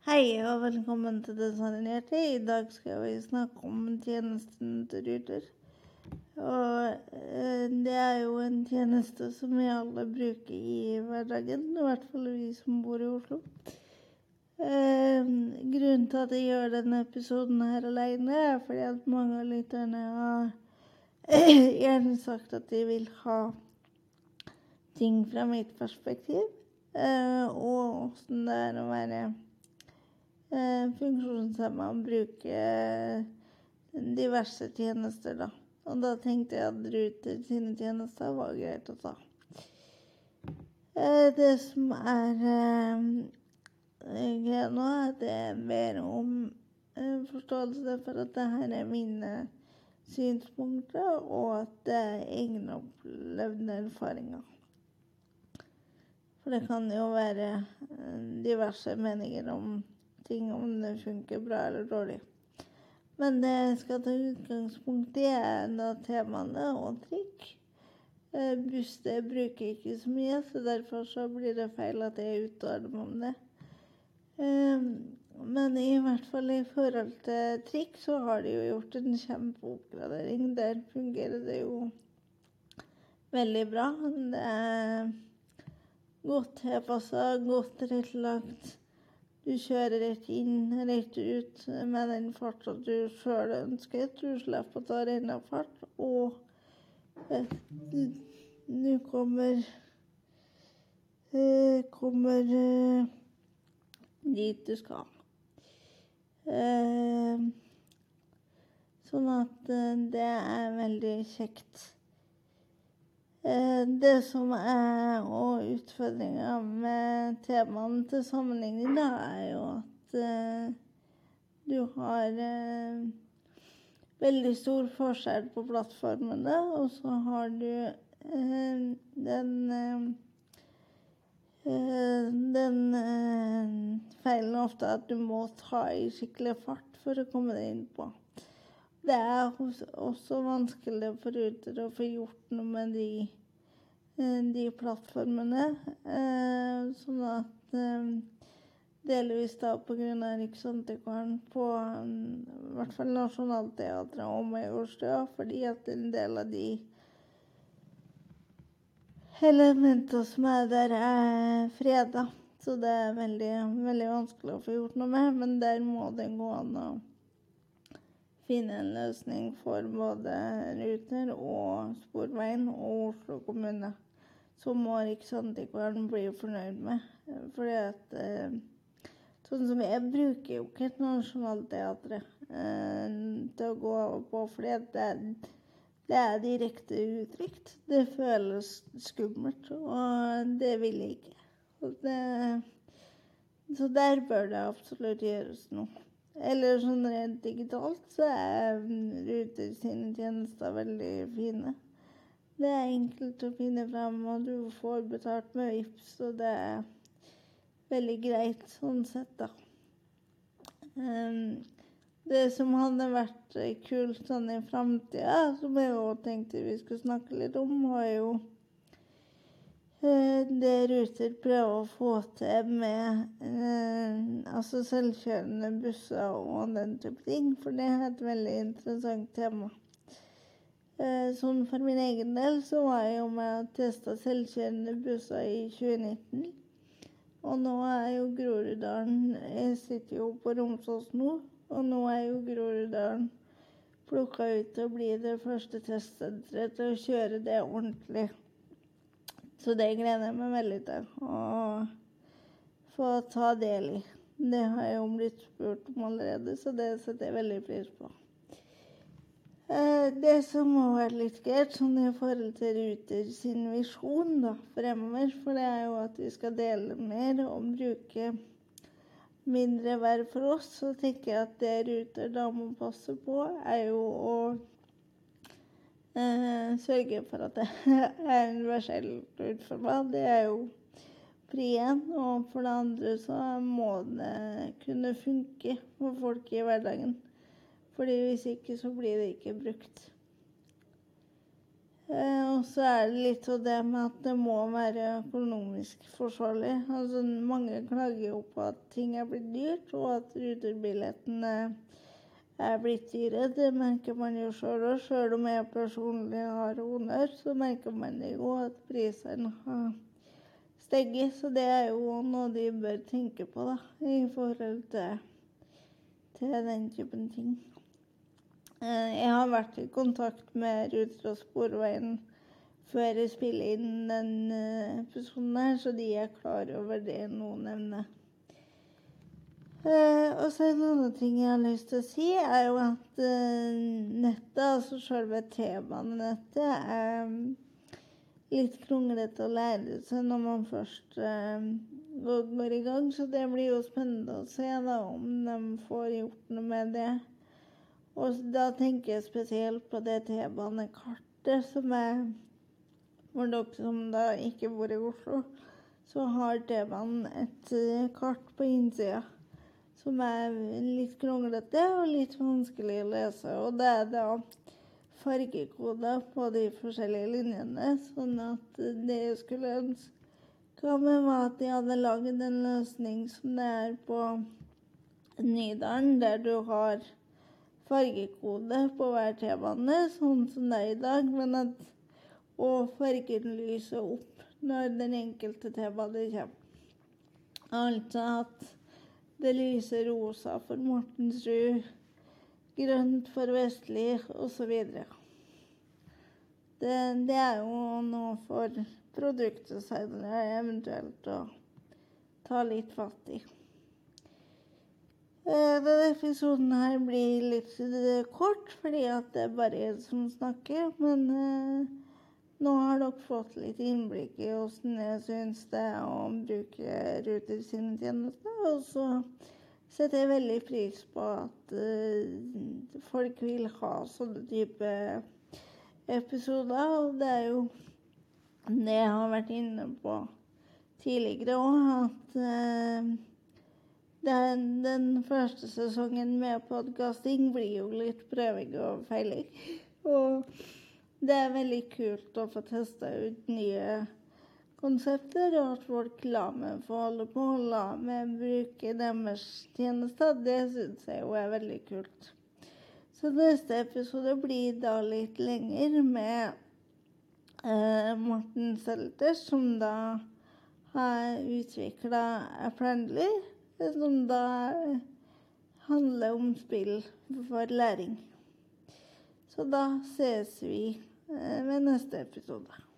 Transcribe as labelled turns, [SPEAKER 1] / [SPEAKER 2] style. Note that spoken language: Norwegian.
[SPEAKER 1] Hei og velkommen til Designerte. I dag skal vi snakke om tjenesten til Ruter. Og eh, det er jo en tjeneste som vi alle bruker i hverdagen, i hvert fall vi som bor i Oslo. Eh, grunnen til at jeg gjør denne episoden her alene, er fordi at mange av lytterne har gjerne sagt at de vil ha ting fra mitt perspektiv, eh, og åssen det er å være funksjonshemma bruker bruke diverse tjenester, da. Og da tenkte jeg at Ruter sine tjenester var greit å ta. Eh, det som er greit nå, er at jeg ber om eh, forståelse for at det her er mine synspunkter, og at det er egenopplevde erfaringer. For det kan jo være eh, diverse meninger om ting, om det funker bra eller dårlig. Men det jeg skal ta utgangspunkt i, er da temaene og trikk. Buster bruker ikke så mye, så derfor så blir det feil at jeg uttaler meg om det. Eh, Men i hvert fall i forhold til trikk, så har de jo gjort en kjempeoppgradering. Der fungerer det jo veldig bra. Det er godt tilpassa, godt tilrettelagt. Du kjører rett inn, rett ut med den farta du sjøl ønsker. Du slipper å ta renna fart, og eh, du kommer eh, kommer eh, dit du skal. Eh, sånn at eh, det er veldig kjekt. Eh, Det som er og utfordringa med temaene til sammenligning, da, er jo at eh, du har eh, veldig stor forskjell på plattformene, og så har du den den feilen ofte at du må ta i skikkelig fart for å komme deg inn på. Det er også vanskelig for Ruter å få gjort noe med de, de plattformene. eh, Sånn at eh, delvis da pga. Riksantikvaren på i hvert fall Nationaltheatret og Majorstua, fordi at en del av de elementene som er der, er freda. Så det er veldig, veldig vanskelig å få gjort noe med. Men der må det gå an å finne en løsning for både Ruter og Sporveien og Oslo kommune. Så må Riksantikvaren bli fornøyd med. Fordi at eh, Sånn som jeg bruker jo ikke Nationaltheatret eh, til å gå på, fordi det, det er direkte utrygt. Det føles skummelt, og det vil jeg ikke. Det, så der bør det absolutt gjøres noe. Eller sånn rent digitalt så er Ruter sine tjenester veldig fine. Det er enkelt å finne frem, og du får betalt med VIPS, og det er veldig greit sånn sett, da. Um, det som hadde vært eh, kult sånn i framtida, som jeg òg tenkte vi skulle snakke litt om, var jo eh, det Ruter prøver å få til med eh, altså selvkjørende busser og den type ting, for det er et veldig interessant tema. Sånn for min egen del så var jeg jo med og testa selvkjørende busser i 2019. Og nå er jo Groruddalen Jeg sitter jo på Romsås nå, og nå er jo Groruddalen plukka ut til å bli det første testsenteret til å kjøre det ordentlig. Så det gleder jeg meg veldig til å få ta del i. Det har jeg jo blitt spurt om allerede, så det setter jeg veldig pris på. Eh, Det som må være litt greit sånn i forhold til Ruter sin visjon da, fremover, for det er jo at vi skal dele mer og bruke mindre hver for oss, så tenker jeg at det Ruter da må passe på, er jo å eh, sørge for at det er universelt utforma. Det er jo pri én. Og for det andre så må det kunne funke for folk i hverdagen. Fordi hvis ikke så blir det ikke brukt. Eh, og så er det litt av det med at det må være økonomisk forsvarlig. Altså, mange klager jo på at ting er blitt dyrt, og at ruterbillettene er blitt dyre. Det merker man jo sjøl òg. Sjøl om jeg personlig har honnør, så merker man jo at prisene har steget. Så det er jo noe de bør tenke på da, i forhold til, til den typen ting. Eh, jeg har vært i kontakt med Ruter og Sporveien før jeg spiller inn den eh, episoden her, så de er klar over det noen nevner. Eh, og så en annen ting jeg har lyst til å si, er jo at eh, nettet, altså selve T-banenettet, er mm, litt kronglete å lære seg når man først eh, går i gang. Så det blir jo spennende å se da, om de får gjort noe med det. Og da tenker jeg spesielt på det T-banekartet som er For dere som da ikke bor i Oslo, så har T-banen et eh, kart på innsida som er litt kronglete og litt vanskelig å lese. Og det er da fargekoder på de forskjellige linjene, sånn at det jeg skulle ønske meg, var at de hadde lagd en løsning som det er på Nydalen, der du har fargekode på hver T-bane, sånn som det er i dag, men at og fargen lyser opp når den enkelte T-bane kommer. Altså at det lyser rosa for Mortensrud, grønt for Vestli osv. Det, det er jo noe for produktdesignere eventuelt å ta litt fatt i. Eh, denne episoden her blir litt eh, kort, fordi at det er bare én som snakker. Men eh, nå har dere fått litt innblikk i åssen jeg syns det er å bruke Ruter sine tjenester. Og så setter jeg veldig pris på at eh, folk vil ha sånne type episoder. Og det er jo det jeg har vært inne på tidligere òg, at uh, den, den, første sesongen med podkasting blir jo litt prøving og feiling. Og det er veldig kult å få testa ut nye konsepter, og at folk lar meg få holde på, og la meg bruke deres tjenester. Det syns jeg jo er veldig kult. Så neste episode blir da litt lenger med eh, Morten Selters, som da har utvikla Apprendly som da handler om spill for læring. Så da ses vi eh, ved neste episode.